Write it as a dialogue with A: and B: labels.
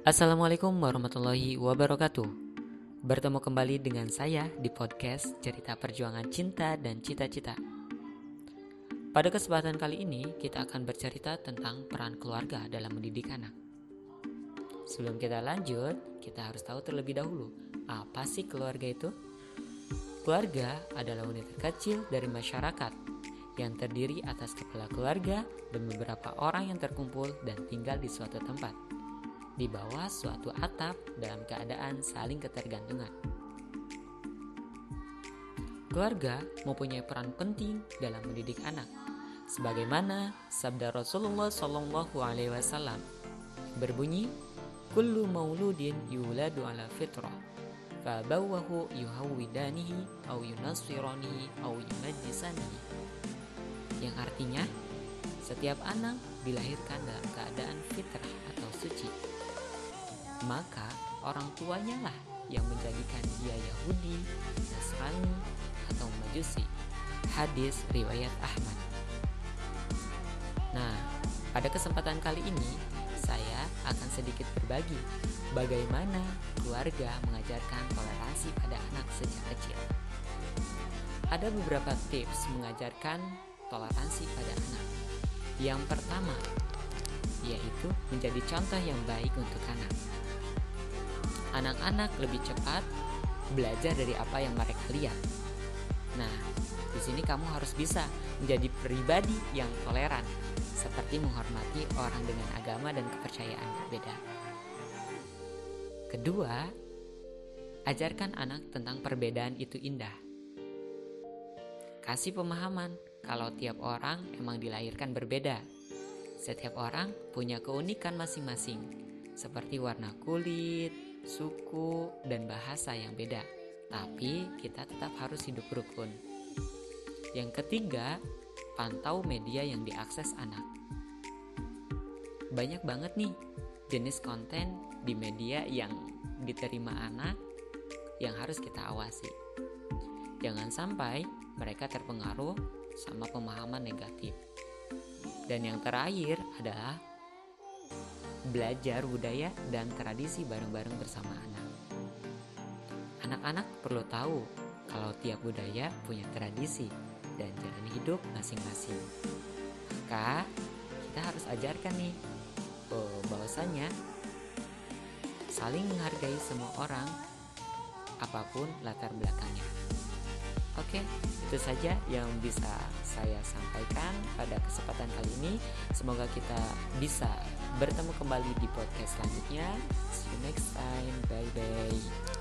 A: Assalamualaikum warahmatullahi wabarakatuh. Bertemu kembali dengan saya di podcast Cerita Perjuangan Cinta dan Cita-cita. Pada kesempatan kali ini, kita akan bercerita tentang peran keluarga dalam mendidik anak. Sebelum kita lanjut, kita harus tahu terlebih dahulu, apa sih keluarga itu? Keluarga adalah unit terkecil dari masyarakat yang terdiri atas kepala keluarga dan beberapa orang yang terkumpul dan tinggal di suatu tempat di bawah suatu atap dalam keadaan saling ketergantungan. Keluarga mempunyai peran penting dalam mendidik anak, sebagaimana sabda Rasulullah Shallallahu Alaihi Wasallam berbunyi, "Kullu mauludin yuladu ala fitrah, fabawahu yuhawidanihi au yunasiranihi au yunajisanihi." Yang artinya, setiap anak dilahirkan dalam keadaan maka orang tuanya lah yang menjadikan dia Yahudi, Nasrani, atau Majusi. Hadis riwayat Ahmad. Nah, pada kesempatan kali ini saya akan sedikit berbagi bagaimana keluarga mengajarkan toleransi pada anak sejak kecil. Ada beberapa tips mengajarkan toleransi pada anak. Yang pertama, yaitu menjadi contoh yang baik untuk anak anak-anak lebih cepat belajar dari apa yang mereka lihat. Nah, di sini kamu harus bisa menjadi pribadi yang toleran, seperti menghormati orang dengan agama dan kepercayaan berbeda. Kedua, ajarkan anak tentang perbedaan itu indah. Kasih pemahaman kalau tiap orang emang dilahirkan berbeda. Setiap orang punya keunikan masing-masing, seperti warna kulit, suku, dan bahasa yang beda, tapi kita tetap harus hidup rukun. Yang ketiga, pantau media yang diakses anak. Banyak banget nih jenis konten di media yang diterima anak yang harus kita awasi. Jangan sampai mereka terpengaruh sama pemahaman negatif. Dan yang terakhir adalah belajar budaya dan tradisi bareng-bareng bersama anak. Anak-anak perlu tahu kalau tiap budaya punya tradisi dan jalan hidup masing-masing. Maka kita harus ajarkan nih oh, bahwasanya saling menghargai semua orang apa pun latar belakangnya. Oke, itu saja yang bisa saya sampaikan pada kesempatan kali ini. Semoga kita bisa bertemu kembali di podcast selanjutnya. See you next time. Bye bye.